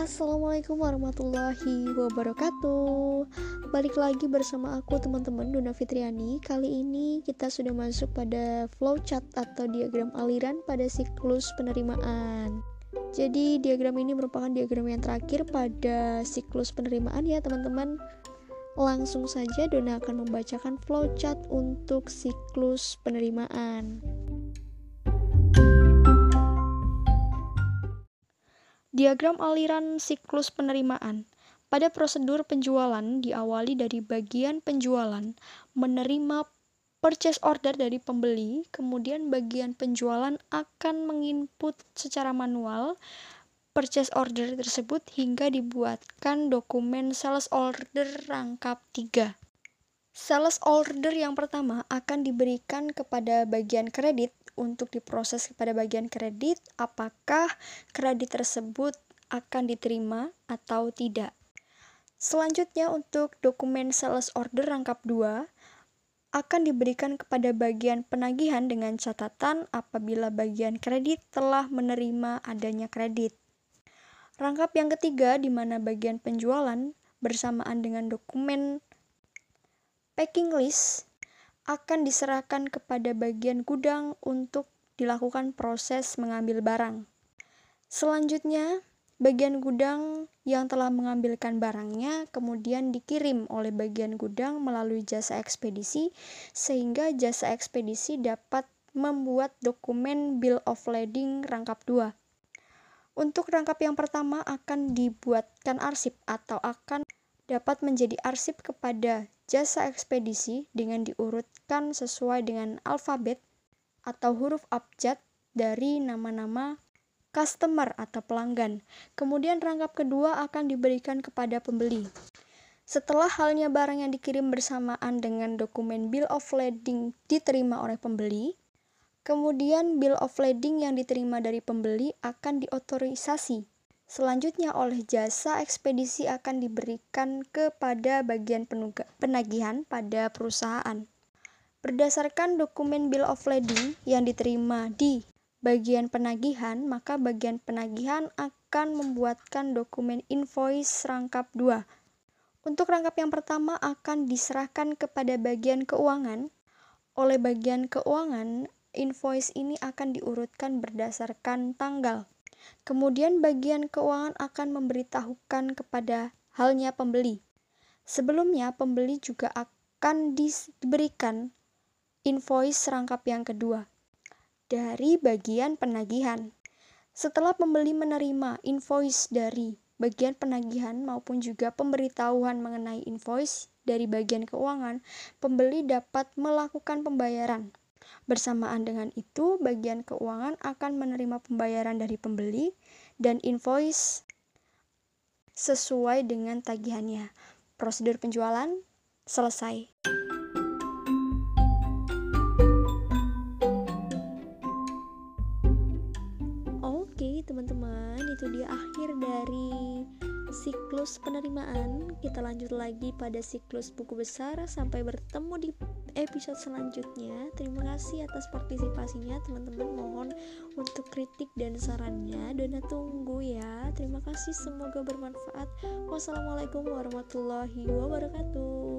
Assalamualaikum warahmatullahi wabarakatuh. Balik lagi bersama aku teman-teman Duna Fitriani. Kali ini kita sudah masuk pada flowchart atau diagram aliran pada siklus penerimaan. Jadi diagram ini merupakan diagram yang terakhir pada siklus penerimaan ya teman-teman. Langsung saja Dona akan membacakan flowchart untuk siklus penerimaan Diagram aliran siklus penerimaan. Pada prosedur penjualan diawali dari bagian penjualan menerima purchase order dari pembeli, kemudian bagian penjualan akan menginput secara manual purchase order tersebut hingga dibuatkan dokumen sales order rangkap 3. Sales order yang pertama akan diberikan kepada bagian kredit untuk diproses kepada bagian kredit apakah kredit tersebut akan diterima atau tidak. Selanjutnya untuk dokumen sales order rangkap 2 akan diberikan kepada bagian penagihan dengan catatan apabila bagian kredit telah menerima adanya kredit. Rangkap yang ketiga di mana bagian penjualan bersamaan dengan dokumen packing list akan diserahkan kepada bagian gudang untuk dilakukan proses mengambil barang. Selanjutnya, bagian gudang yang telah mengambilkan barangnya kemudian dikirim oleh bagian gudang melalui jasa ekspedisi, sehingga jasa ekspedisi dapat membuat dokumen Bill of Lading rangkap 2. Untuk rangkap yang pertama akan dibuatkan arsip atau akan dapat menjadi arsip kepada jasa ekspedisi dengan diurutkan sesuai dengan alfabet atau huruf abjad dari nama-nama customer atau pelanggan. Kemudian rangkap kedua akan diberikan kepada pembeli. Setelah halnya barang yang dikirim bersamaan dengan dokumen bill of lading diterima oleh pembeli, kemudian bill of lading yang diterima dari pembeli akan diotorisasi Selanjutnya oleh jasa ekspedisi akan diberikan kepada bagian penagihan pada perusahaan. Berdasarkan dokumen bill of lading yang diterima di bagian penagihan, maka bagian penagihan akan membuatkan dokumen invoice rangkap 2. Untuk rangkap yang pertama akan diserahkan kepada bagian keuangan. Oleh bagian keuangan, invoice ini akan diurutkan berdasarkan tanggal. Kemudian bagian keuangan akan memberitahukan kepada halnya pembeli. Sebelumnya, pembeli juga akan diberikan invoice rangkap yang kedua dari bagian penagihan. Setelah pembeli menerima invoice dari bagian penagihan maupun juga pemberitahuan mengenai invoice dari bagian keuangan, pembeli dapat melakukan pembayaran. Bersamaan dengan itu, bagian keuangan akan menerima pembayaran dari pembeli dan invoice sesuai dengan tagihannya. Prosedur penjualan selesai. Oke, teman-teman, itu dia akhir dari siklus penerimaan. Kita lanjut lagi pada siklus buku besar sampai bertemu di episode selanjutnya. Terima kasih atas partisipasinya teman-teman. Mohon untuk kritik dan sarannya. Dona tunggu ya. Terima kasih semoga bermanfaat. Wassalamualaikum warahmatullahi wabarakatuh.